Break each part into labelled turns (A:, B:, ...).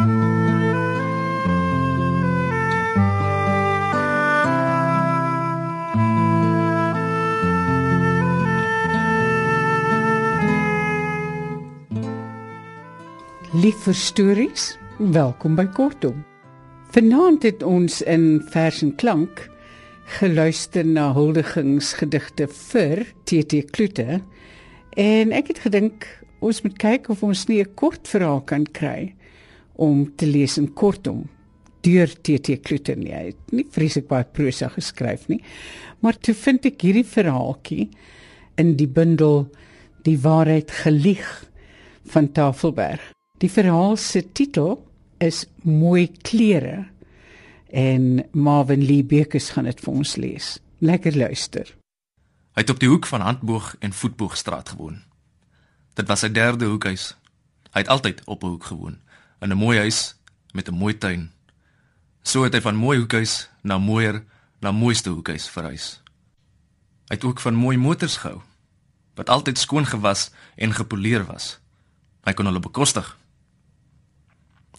A: Lief vir stories, welkom by Kortom. Vanaand het ons in Vers en Klank geluister na huldigingsgedigte vir TT Klute en ek het gedink ons moet kyk of ons nie 'n kort verhaal kan kry om te lees in Kortom deur TT Klute nie. Hy het nie vreeslik baie prosa geskryf nie, maar toe vind ek hierdie verhaaltjie in die bundel Die waarheid gelieg van Tafelberg. Die verhaal se titel is Mooi klere en Marvin Lee Bekes gaan dit vir ons lees. Lekker luister.
B: Hy het op die hoek van Handboog en Voetboogstraat gewoon. Dit was sy derde hoekhuis. Hy het altyd op 'n hoek gewoon, in 'n mooi huis met 'n mooi tuin. So het hy van mooi hoekhuis na mooier na mooiste hoekhuis verhuis. Hy het ook van mooi motors gehou wat altyd skoon gewas en gepoleer was. Hy kon hulle bekostig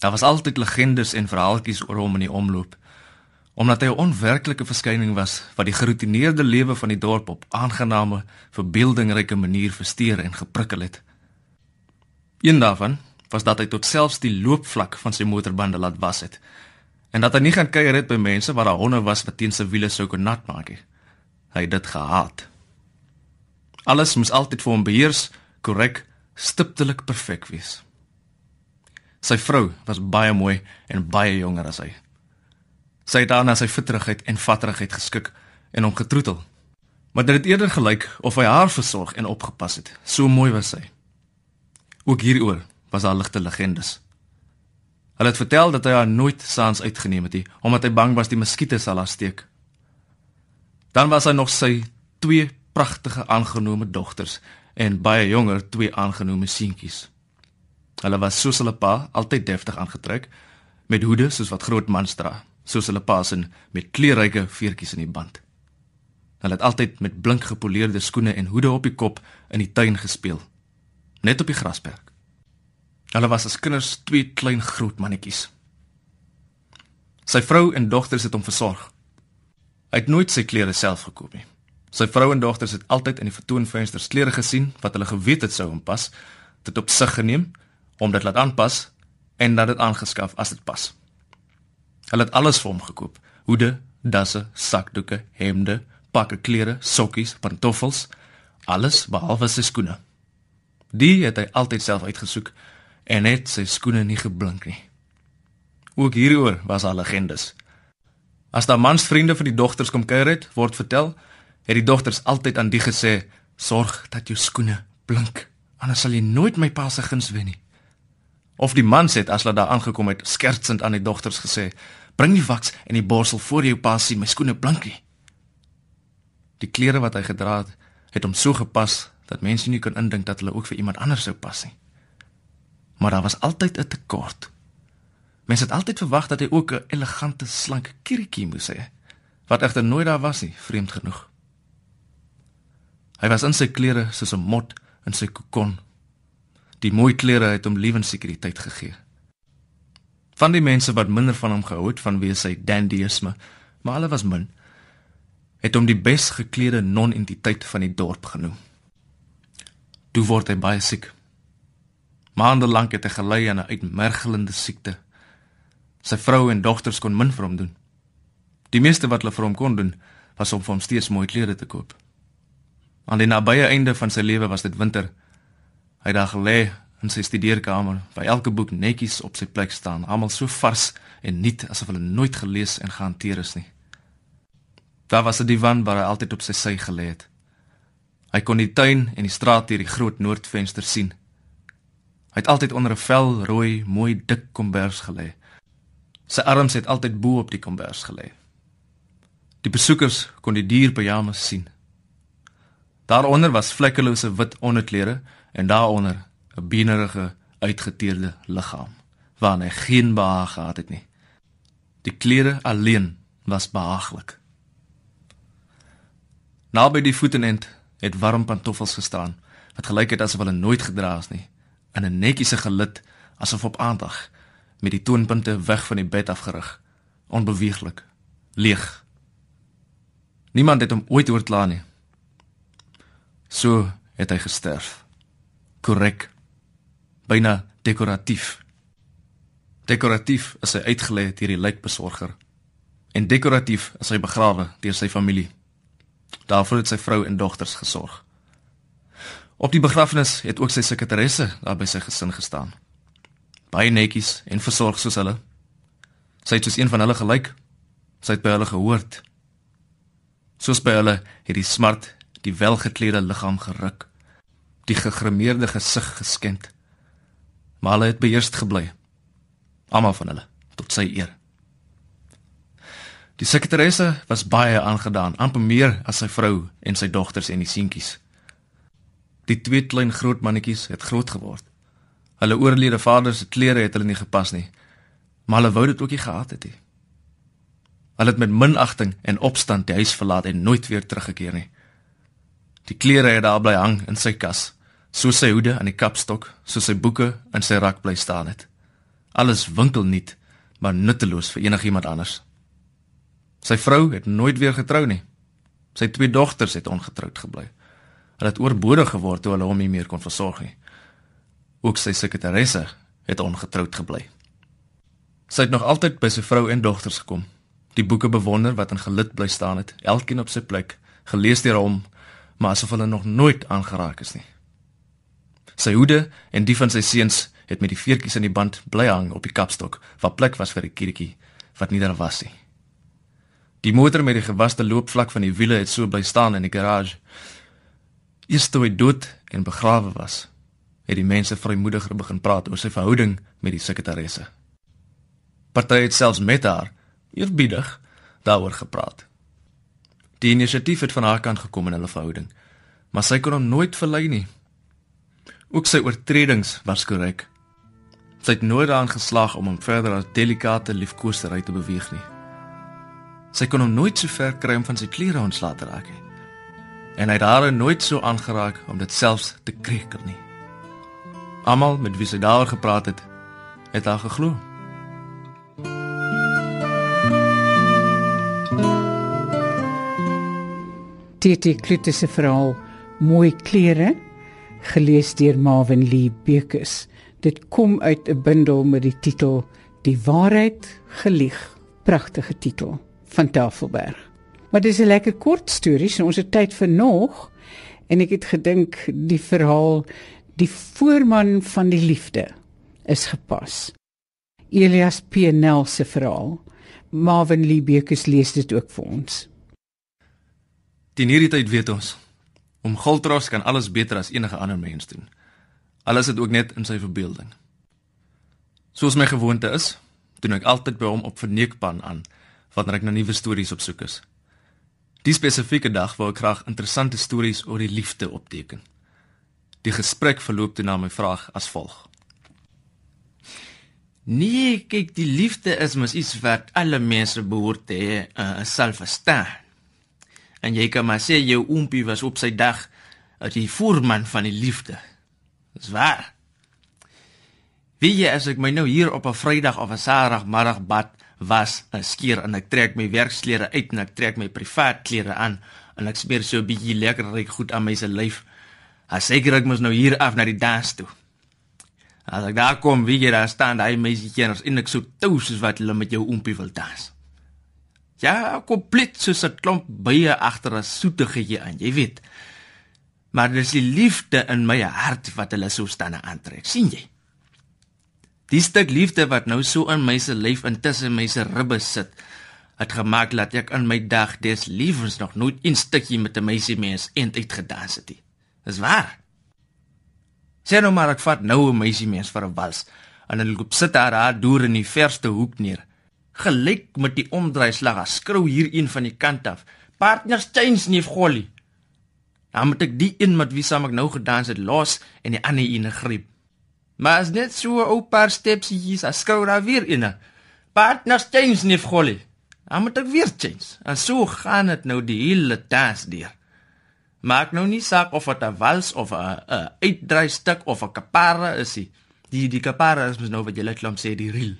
B: Daar was altyd legendes en verhaaltjies oor hom in die omloop. Omdat hy 'n onwerklike verskyning was wat die geroutineerde lewe van die dorp op aangename, verbeeldingryke manier versteur en geprikkel het. Een daarvan was dat hy tot selfs die loopvlak van sy motorbande laat was het en dat hy nie gaan kuier het by mense waar daar honde was wat teen sy wiele sou kon nat maak nie. Hy het dit gehaat. Alles moes altyd vir hom beheers, korrek, stiptelik perfek wees. Sy vrou was baie mooi en baie jonger as hy. Sy het daarna sy fitterigheid en vatterigheid geskik en hom getroetel. Maar dit het eerder gelyk of hy haar versorg en opgepas het. So mooi was sy. Ook hieroor was daar ligte legendes. Hulle het vertel dat hy haar nooit saans uitgeneem het nie, omdat hy bang was die muskiete sal haar steek. Dan was hy nog sy twee pragtige aangenome dogters en baie jonger twee aangenome seentjies. Hulle was soos hulle pa, altyd deftig aangetrek, met hoede soos wat groot mans dra, soos hulle pa se met kleurryke veertjies in die band. Hulle het altyd met blink gepoleerde skoene en hoede op die kop in die tuin gespeel, net op die grasperk. Hulle was as kinders twee klein groot mannetjies. Sy vrou en dogters het hom versorg. Hy het nooit sy klere self gekoop nie. Sy vrou en dogters het altyd in die vertoonvensters klere gesien wat hulle geweet het sou hom pas, dit op sig geneem om dit laat aanpas en dat dit aangeskaf as dit pas. Hulle het alles vir hom gekoop: hoede, dasse, sakdoeke, hemde, pakke klere, sokkies, pantoffels, alles behalwe sy skoene. Die het hy altyd self uitgesoek en het sy skoene nie geblink nie. Ook hieroor was al legendes. As daar mans vriende van die dogters kom kuier het, word vertel, het die dogters altyd aan die gesê: "Sorg dat jou skoene blink, anders sal jy nooit my pa se guns wen nie." Of die man sê as hulle daar aangekom het, skertsend aan die dogters gesê: "Bring die waks en die borsel voor jou pa sien my skoene blinkie." Die klere wat hy gedra het, het hom so gepas dat mense nie kon indink dat hulle ook vir iemand anders sou pas nie. Maar daar was altyd 'n tekort. Mense het altyd verwag dat hy ook 'n elegante, slank kirietjie moes hê, wat egter nooit daar was nie, vreemd genoeg. Hy was in sy klere soos 'n mot in sy kokon Die mooi klere het hom lewenssekuriteit gegee. Van die mense wat minder van hom gehou het vanweë sy dandyisme, maar hulle was min, het hom die bes geklede non-entiteit van die dorp genoem. Toe word hy baie siek. Maande lank het hy gely aan 'n uitmergelende siekte. Sy vrou en dogters kon min vir hom doen. Die meeste wat hulle vir hom kon doen, was om vir hom steeds mooi klere te koop. Aan die nabye einde van sy lewe was dit winter Hy het daar gelê in sy studeerkamer, waar elke boek netjies op sy plek staan, almal so vars en nuut asof hulle nooit gelees en gehanteer is nie. Daar was 'n divan waar hy altyd op sy sy gelê het. Hy kon die tuin en die straat deur die groot noordvenster sien. Hy het altyd onder 'n vel rooi, mooi dik kombers gelê. Sy arms het altyd bo op die kombers gelê. Die besoekers kon die dier pyjamas sien. Daaronder was vlekkelose wit onderklere en daaronder 'n beenerige uitgeteerde liggaam waarna hy geen behaag gehad het nie. Die klere alleen was behaaglik. Naby die voetenend het warm pantoffels gestaan wat gelyk het asof hulle nooit gedra is nie in 'n netjiese gelid asof op aandag met die toonpunte weg van die bed afgerig, onbeweeglik, leeg. Niemand het hom ooit hoor kla nie. So het hy gesterf. Korrek. Byna dekoratief. Dekoratief is hy uitgelê deur die lijkbesorger en dekoratief is hy begrawe deur sy familie. Daarvoor het sy vrou en dogters gesorg. Op die begrafnis het ook sy sekretaresse daar by sy gesin gestaan. Baie netjies en versorg soos hulle. Sy het soos een van hulle gelyk. Sy het by hulle gehoord. Soos by hulle het die smart die welgeklede liggaam geruk, die gegrimeerde gesig geskend. Maar hulle het beheerst gebly. Almal van hulle tot sy eer. Die sekretaresse was baie aangedaan, amper meer as sy vrou en sy dogters en die seentjies. Die twee klein groot mannetjies het groot geword. Hulle oorlede vaders se klere het hulle nie gepas nie, maar hulle wou dit ook nie gehad het nie. Hulle het met minagting en opstand die huis verlaat en nooit weer teruggekeer nie. Die klere het daar bly hang in sy kas, soos sy hoede aan die kapstok, soos sy boeke in sy rak bly staan het. Alles winkelnuut, maar nutteloos vir enigiemand anders. Sy vrou het nooit weer getrou nie. Sy twee dogters het ongetroud gebly. Hulle het oorbodig geword toe hulle hom nie meer kon versorg nie. Ook sy sekretaresse het ongetroud gebly. Sy het nog altyd by sy vrou en dogters gekom. Die boeke bewonder wat in gelid bly staan het, elkeen op sy plek, gelees deur hom, maar asof hulle nog nooit aangeraak is nie. Sy hoede en die van sy seuns het met die veertjies in die band bly hang op die kapstok, waar plek was vir 'n kiertjie wat nie daar was nie. Die motor met die gewaste loopvlak van die wiele het so bly staan in die garage. Eers toe hy dood en begrawe was, het die mense vrymoediger begin praat oor sy verhouding met die sekretaresse. Party het selfs met haar eerbiedig daaroor gepraat. Die inisiatief het van haar kant gekom in hulle verhouding, maar sy kon hom nooit verlei nie. Ook sy oortredings was korrek. Sy het nooit daarin geslaag om hom verder as delikate liefkoestery te beweeg nie. Sy kon hom nooit so ver kry om van sy klere ontslae te raak nie. En hy het haar nooit so aangeraak om dit selfs te krekel nie. Almal met wie sy daaroor gepraat het, het haar geglo.
A: Dit is Klute se verhaal Mooi klere gelees deur Marvin Lee Bekes. Dit kom uit 'n bundel met die titel Die waarheid gelieg. Pragtige titel van Tafelberg. Maar dis 'n lekker kort storie, so ons het tyd vir nog en ek het gedink die verhaal Die voorman van die liefde is gepas. Elias Pnel se verhaal. Marvin Liebekus lees dit ook vir ons.
B: Die hierdie tyd weet ons om Gultros kan alles beter as enige ander mens doen. Alles het ook net in sy verbeelding. Soos my gewoonte is, doen ek altyd by hom op verneekpan aan wanneer ek na nuwe stories op soek is. Die spesifieke dag wou ek graag interessante stories oor die liefde opteken. Die gesprek verloop toe na my vraag as volg.
C: Nee, kyk, die liefde is mos iets wat alle mense behoort te hê, uh, self verstaan. En jy kan maar sê jou oompie was op sy dag as die voorman van die liefde. Dis waar. Wie jy as ek my nou hier op 'n Vrydag of 'n Saterdagmiddag bad, was 'n skeer en ek trek my werksklere uit en ek trek my privaat klere aan en ek smeer so 'n bietjie lekker ryk goed aan my se lyf. As ek mos nou hier af na die dans toe. As ek daar kom, wie jy daar staan, daai meisietjie en ek so tou soos wat hulle met jou oompie wil dans. Ja, kompleet soos 'n klomp bye agter 'n soetigheidjie aan, jy weet. Maar dis die liefde in my hart wat hulle so staan aantrek, sien jy? Die stuk liefde wat nou so in my se lyf intussen my se ribbe sit, het gemaak dat ek in my dag des lewens nog nooit 'n stukkie met 'n meisie mens eend uitgedans het nie. Dis waar. Sien nou maar ek vat nou 'n meisie mens vir 'n wals en hulle loop sit daar daar deur in die verste hoek neer. Gelyk met die omdraaislag, as skrou hier een van die kant af. Partners change nie golly. Dan moet ek die een met wie saam ek nou gedans het los en die ander een gryp. Maar as net so 'n ou paar stepsies as skou daar weer in. Partners change nie vrolik. Dan moet ek weer change. En so gaan dit nou die hele dans deur. Maak nou nie saak of dit 'n wals of 'n 'n uitdraai stuk of 'n kapara is nie. Die die kapara is mos nou wat jy net klomp sê die reel.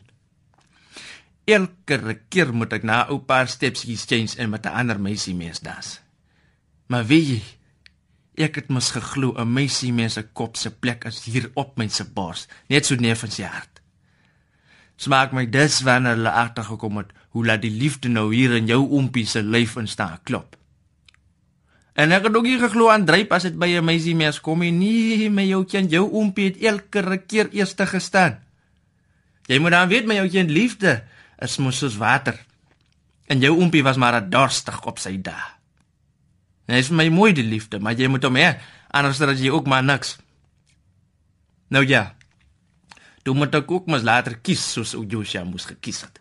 B: Elke keer moet ek na ou paar stepsies change en met 'n ander meisie mens dans. Maar weet jy, ek het mos geglo 'n meisie mens se kop se plek is hier op my se bors, net so neer van sy hart. Smaak my dis wanneer hulle agtergekom het hoe laat die liefde nou hier in jou oompie se lyf instaan klop. En ek het ook nie geglo aan dryp as dit by 'n meisie mens kom nie, nee, my jou kind, jou oompie het elke keer eerste gestaan. Jy moet dan weet my jou kind liefde is mos soos water. En jou oompie was maar dorstig op sy dae. Hy is my mooi die liefde, maar jy moet hom hê, anders dan jy ook maar niks. Nou ja. Toe moet ek ook mos later kies soos ou Josia moes gekies het.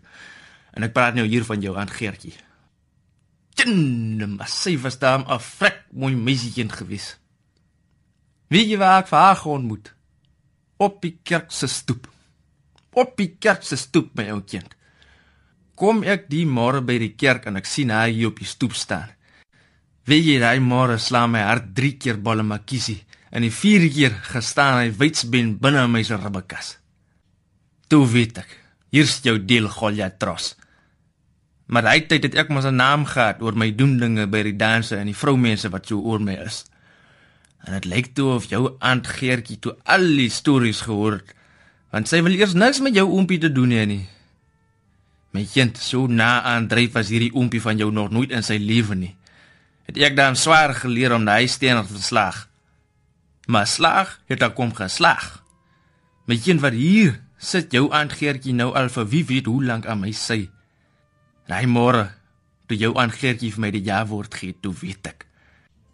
B: En ek praat nou hier van jou aan Geertjie. Tjin, maar sy was daar 'n vrek mooi meisietjie gewees. Wie jy waar ek vir haar ontmoet? Op die kerk se stoep. Op die kerk se stoep, my ou kind. Kom ek die môre by die kerk en ek sien haar hier op die stoep staan. Weet jy, daai môre slaan my hart 3 keer bolle makiesie en die 4de keer gestaan hy wydsben binne my se ribbekas. Toe weet ek, hier's jou deel Goliath tros. Maar hy het ek mos 'n naam gehad oor my doen dinge by die danse en die vroumense wat so oor my is. En dit lyk toe of jou aunt Geertjie toe al die stories gehoor het, want sy wil eers niks met jou oompie te doen hê nie. My kind, so na aan dryf as hierdie oompie van jou nog nooit in sy lewe nie. Het ek dan swaar geleer om daai steener te slag. Maar slag het ek kom geslag. My kind wat hier sit jou aunt Geertjie nou al vir wie weet hoe lank aan my sy. Daai môre toe jou aangeertjie vir my die ja woord gee, toe weet ek.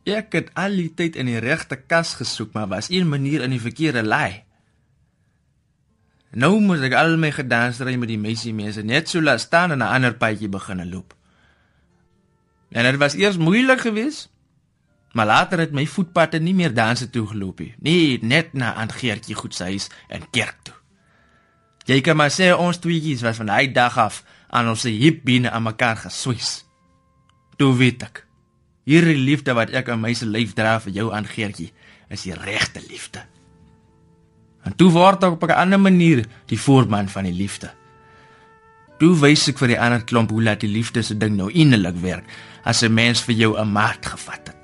B: Ek het al die tyd in die regte kas gesoek, maar was een manier in die verkeerde lei. Nou moet ek al my gedansry met die meisie mense net so laat staan en 'n ander paadjie begin loop. En dit was eers moeilik geweest, maar later het my voetpad nie meer danse toe geloop nie. Nee, net na aangeertjie goed se huis en kerk toe. Jy kan maar sê ons tweeetjies was van daai dag af aan ons hip binne aan mekaar geswys. Toe weet ek. Hierdie liefde wat ek aan my se lyf dra vir jou aan Geertjie, is die regte liefde. En toe word ek op 'n ander manier die voorman van die liefde. Toe wys ek vir die ander klomp hoe laat die liefde se ding nou innerlik werk as 'n mens vir jou 'n maat gevat het.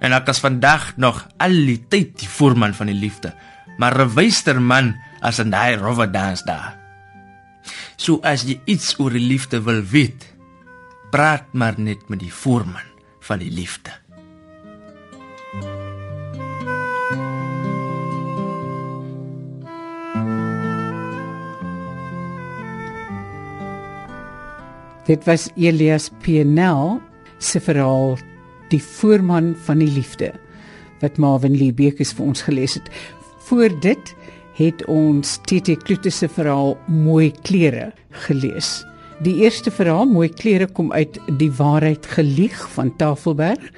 B: En ek as vandag nog al die tyd die voorman van die liefde, maar 'n wyster man as in daai rowwe dans daar. So as jy iets oor die liefde wil weet, praat maar net met die voorman van die liefde.
A: Dit was Elias Pienel se verhaal Die voorman van die liefde wat Marvin Lee Bekes vir ons gelees het. Voor dit het ons TT Klute se verhaal Mooi klere gelees. Die eerste verhaal Mooi klere kom uit Die waarheid gelieg van Tafelberg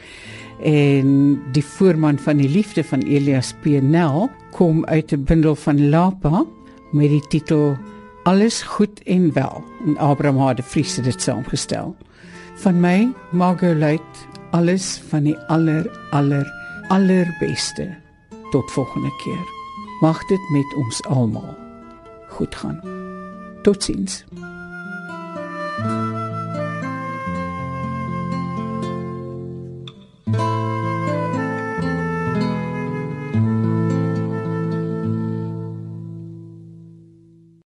A: en die voorman van die liefde van Elias Pienel kom uit 'n bundel van Lapa met die titel Alles goed en wel. En Abraham het die Vries dit saamgestel. Van my Margolite alles van die aller aller allerbeste. Tot volgende keer mag dit met ons almal goed gaan. Totsiens.